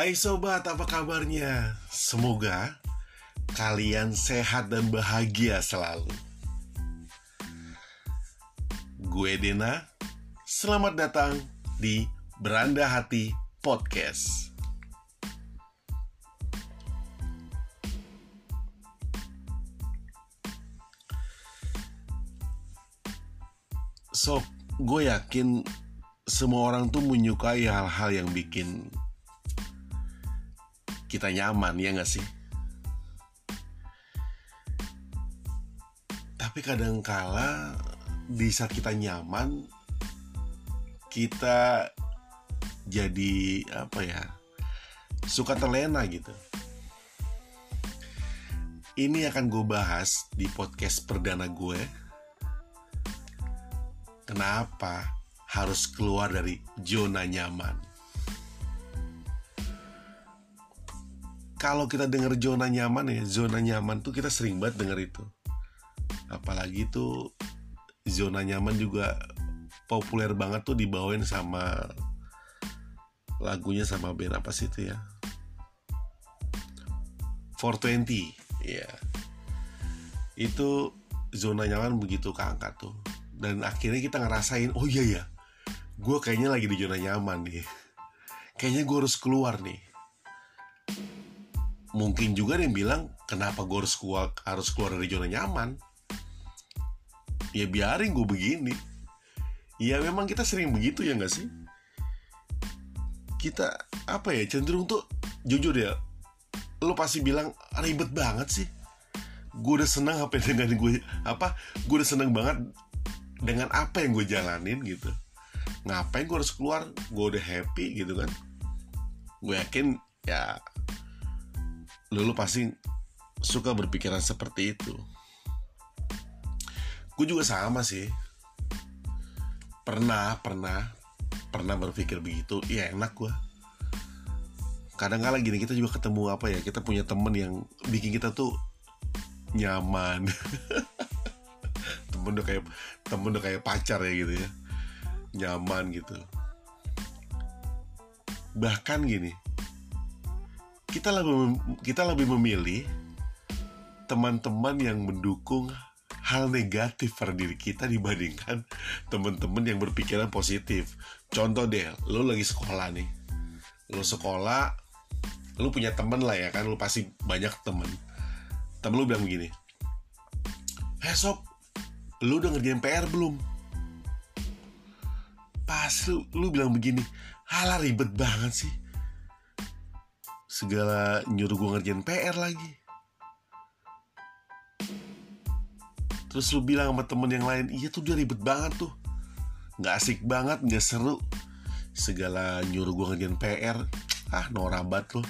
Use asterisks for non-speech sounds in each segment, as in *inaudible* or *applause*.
Hai sobat, apa kabarnya? Semoga kalian sehat dan bahagia selalu. Gue Dena, selamat datang di Beranda Hati Podcast. Sob, gue yakin semua orang tuh menyukai hal-hal yang bikin kita nyaman, ya gak sih? Tapi kadangkala di saat kita nyaman, kita jadi apa ya? Suka terlena gitu. Ini akan gue bahas di podcast perdana gue. Kenapa harus keluar dari zona nyaman? Kalau kita dengar zona nyaman ya, zona nyaman tuh kita sering banget denger itu. Apalagi tuh zona nyaman juga populer banget tuh dibawain sama lagunya sama band apa sih itu ya? 420 ya itu zona nyaman begitu keangkat tuh. Dan akhirnya kita ngerasain oh iya ya gue kayaknya lagi di zona nyaman nih. Kayaknya gue harus keluar nih mungkin juga ada yang bilang kenapa gue harus keluar harus keluar dari zona nyaman? Ya biarin gue begini. Ya memang kita sering begitu ya nggak sih? Kita apa ya cenderung tuh jujur ya lo pasti bilang ribet banget sih. Gue udah senang apa dengan gue apa gue udah senang banget dengan apa yang gue jalanin gitu. Ngapain gue harus keluar? Gue udah happy gitu kan. Gue yakin ya lu, pasti suka berpikiran seperti itu. Gue juga sama sih. Pernah pernah pernah berpikir begitu. Ya enak gue kadang kala gini kita juga ketemu apa ya kita punya temen yang bikin kita tuh nyaman. *laughs* Temen udah kayak temen udah kayak pacar ya gitu ya. Nyaman gitu. Bahkan gini kita lebih kita lebih memilih teman-teman yang mendukung hal negatif pada diri kita dibandingkan teman-teman yang berpikiran positif. Contoh deh, lo lagi sekolah nih, lo sekolah, lo punya temen lah ya kan, lo pasti banyak temen. Temen lo bilang begini, Hei sob, lo udah ngerjain PR belum? Pas lu, lu bilang begini, halah ribet banget sih. Segala nyuruh gue ngerjain PR lagi. Terus lu bilang sama temen yang lain, iya tuh dia ribet banget tuh. Gak asik banget, gak seru. Segala nyuruh gue ngerjain PR, ah norabat lu.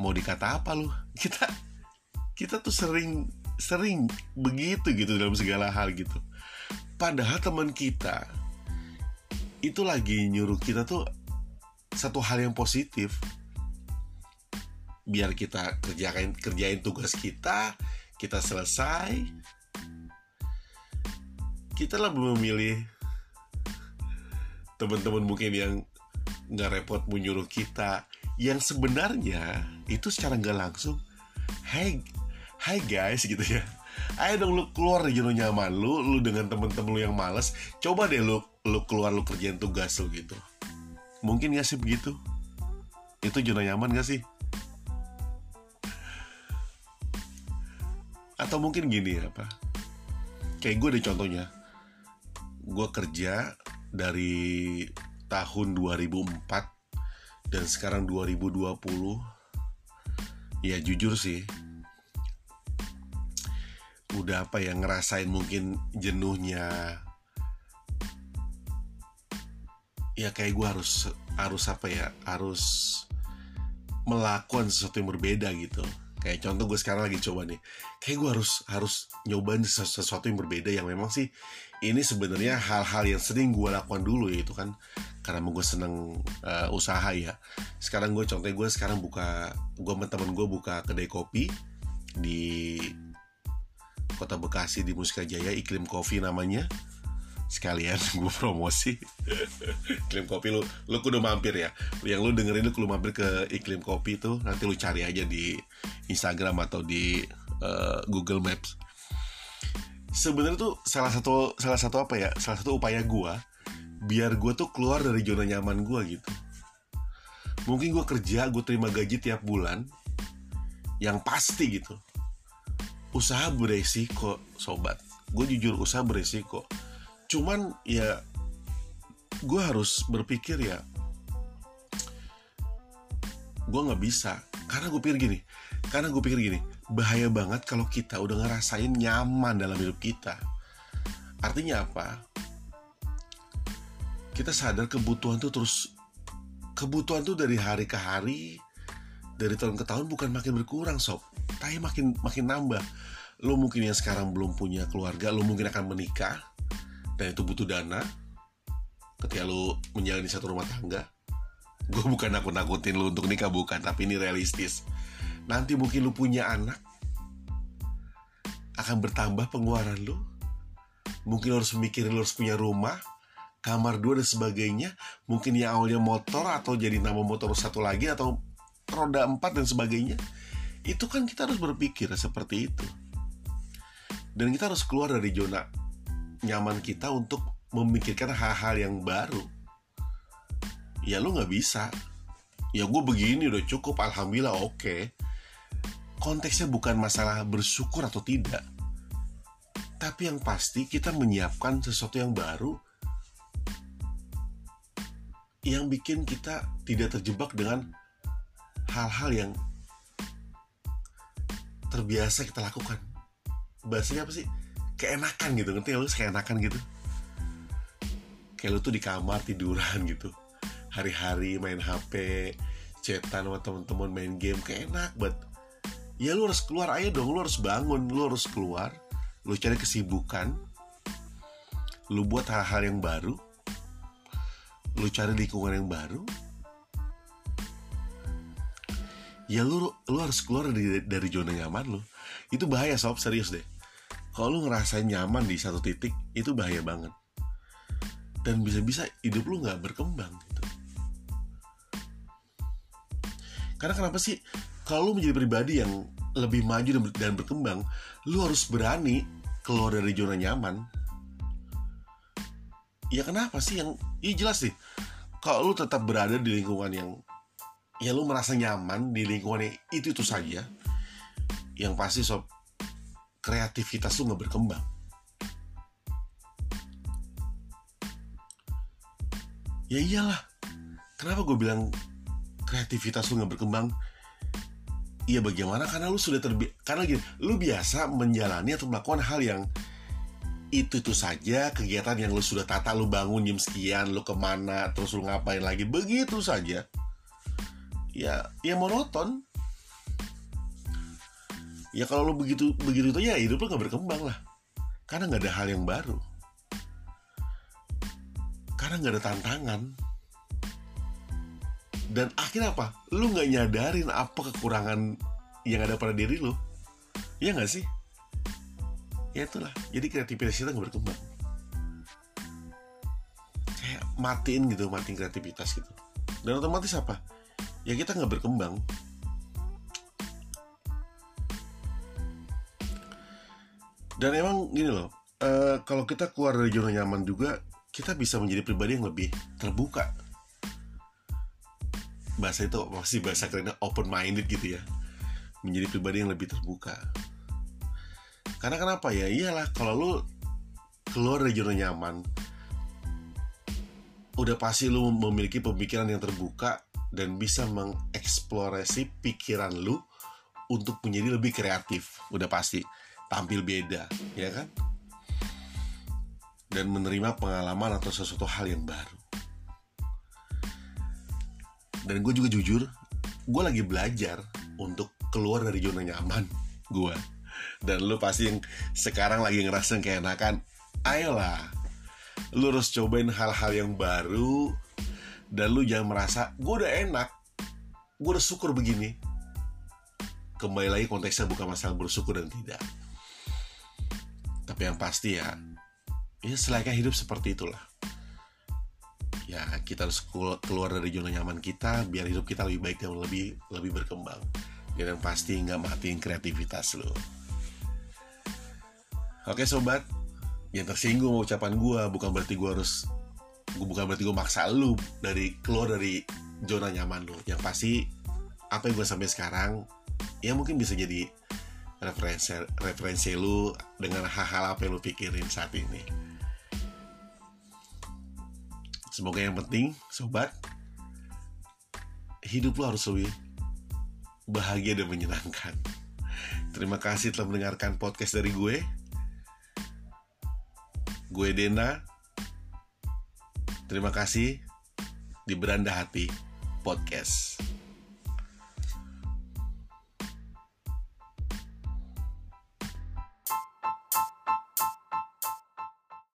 Mau dikata apa lu? *laughs* Kita kita tuh sering sering begitu gitu dalam segala hal gitu. Padahal teman kita itu lagi nyuruh kita tuh satu hal yang positif biar kita kerjain kerjain tugas kita kita selesai kita lebih memilih teman-teman mungkin yang nggak repot menyuruh kita yang sebenarnya itu secara nggak langsung hey hai guys gitu ya. Ayo dong lu keluar dari zona nyaman lu lu dengan temen-temen lu yang males coba deh lu lu keluar lu kerjain tugas lu gitu. Mungkin gak sih begitu? Itu zona nyaman gak sih atau mungkin gini apa? Kayak gue deh contohnya. Gue kerja dari tahun 2004 dan sekarang 2020 ya jujur sih. Udah apa ya ngerasain mungkin jenuhnya. Ya kayak gue harus harus apa ya harus melakukan sesuatu yang berbeda gitu kayak contoh gue sekarang lagi coba nih. Kayak gue harus harus nyobain sesuatu yang berbeda yang memang sih ini sebenarnya hal-hal yang sering gue lakukan dulu ya itu kan. Karena gue seneng uh, usaha ya. Sekarang gue contohnya gue sekarang buka gue sama temen gue buka kedai kopi di kota Bekasi di Musika Jaya iklim kopi namanya. Sekalian *laughs* gue promosi. Iklim kopi lu lu kudu mampir ya. Yang lu dengerin lu kudu mampir ke iklim kopi tuh nanti lu cari aja di Instagram atau di uh, Google Maps. Sebenarnya tuh salah satu salah satu apa ya salah satu upaya gue biar gue tuh keluar dari zona nyaman gue gitu. Mungkin gue kerja gue terima gaji tiap bulan yang pasti gitu. Usaha beresiko sobat. Gue jujur usaha beresiko. Cuman ya gue harus berpikir ya gue nggak bisa. Karena gue pikir gini karena gue pikir gini bahaya banget kalau kita udah ngerasain nyaman dalam hidup kita. Artinya apa? Kita sadar kebutuhan tuh terus kebutuhan tuh dari hari ke hari dari tahun ke tahun bukan makin berkurang sob. Tapi makin makin nambah. Lo mungkin yang sekarang belum punya keluarga lo mungkin akan menikah dan itu butuh dana. Ketika lu menjalani satu rumah tangga gue bukan nakut-nakutin lu untuk nikah bukan. Tapi ini realistis nanti mungkin lu punya anak akan bertambah pengeluaran lu. Mungkin lu harus mikirin lu harus punya rumah kamar dua dan sebagainya. Mungkin yang awalnya motor atau jadi nama motor satu lagi atau roda empat dan sebagainya. Itu kan kita harus berpikir seperti itu. Dan kita harus keluar dari zona nyaman kita untuk memikirkan hal-hal yang baru. Ya lu nggak bisa. Ya gue begini udah cukup alhamdulillah oke. okay. Konteksnya bukan masalah bersyukur atau tidak. Tapi yang pasti kita menyiapkan sesuatu yang baru yang bikin kita tidak terjebak dengan hal-hal yang terbiasa kita lakukan. Bahasanya apa sih? Keenakan gitu ngerti lu? Keenakan gitu. Kayak lu tuh di kamar tiduran *laughs* gitu. Hari-hari main HP chatan sama temen-temen main game kayak enak banget ya lu harus keluar. Ayo dong lu harus bangun lu harus keluar. Lu cari kesibukan. Lu buat hal-hal yang baru. Lu cari lingkungan yang baru. Ya lu lu harus keluar dari dari zona nyaman lu. Itu bahaya sob. Serius deh. Kalau lu ngerasain nyaman di satu titik itu bahaya banget. Dan bisa-bisa hidup lu nggak berkembang gitu. Karena kenapa sih kalau menjadi pribadi yang lebih maju dan, dan berkembang lu harus berani keluar dari zona nyaman. Ya kenapa sih yang iya jelas sih. Kalau lu tetap berada di lingkungan yang ya lu merasa nyaman di lingkungan yang itu itu saja yang pasti sob kreativitas lu nggak berkembang. Ya iyalah. Kenapa gue bilang kreativitas lu nggak berkembang Iya bagaimana? Karena lu sudah terbi karena gini lu biasa menjalani atau melakukan hal yang itu itu saja kegiatan yang lu sudah tata lu bangun jam sekian lu ke mana terus lu ngapain lagi begitu saja. Ya ya monoton. Ya kalau lo begitu begitu itu ya hidup lo gak berkembang lah. Karena nggak ada hal yang baru. Karena nggak ada tantangan dan akhirnya apa? Lu nggak nyadarin apa kekurangan yang ada pada diri lo ya nggak sih? Ya itulah. Jadi kreativitas kita nggak berkembang. Kayak matiin gitu matiin kreativitas gitu. Dan otomatis apa? Ya kita nggak berkembang. Dan emang gini loh uh, kalau kita keluar dari zona nyaman juga kita bisa menjadi pribadi yang lebih terbuka bahasa itu masih bahasa kerennya open minded gitu ya menjadi pribadi yang lebih terbuka karena kenapa ya iyalah kalau lu keluar dari zona nyaman udah pasti lu memiliki pemikiran yang terbuka dan bisa mengeksplorasi pikiran lu untuk menjadi lebih kreatif udah pasti tampil beda, ya kan? Dan menerima pengalaman atau sesuatu hal yang baru. Dan gue juga jujur, gue lagi belajar untuk keluar dari zona nyaman gue. Dan lu pasti yang sekarang lagi ngerasain keenakan, ayolah, lu harus cobain hal-hal yang baru, dan lu jangan merasa, gue udah enak, gue udah syukur begini. Kembali lagi konteksnya bukan masalah bersyukur dan tidak tapi yang pasti ya ya selayaknya hidup seperti itulah ya kita harus keluar dari zona nyaman kita biar hidup kita lebih baik dan lebih lebih berkembang. Dan yang pasti nggak matiin kreativitas lo oke sobat. Yang tersinggung ucapan gue bukan berarti gue harus gue bukan berarti gue maksa lu dari keluar dari zona nyaman lo yang pasti apa yang gue sampai sekarang ya mungkin bisa jadi referensi referensi lu dengan hal-hal apa yang lu pikirin saat ini Semoga yang penting, sobat, hidup lo harus lebih bahagia dan menyenangkan. Terima kasih telah mendengarkan podcast dari gue. Gue Dena. Terima kasih di Beranda Hati Podcast.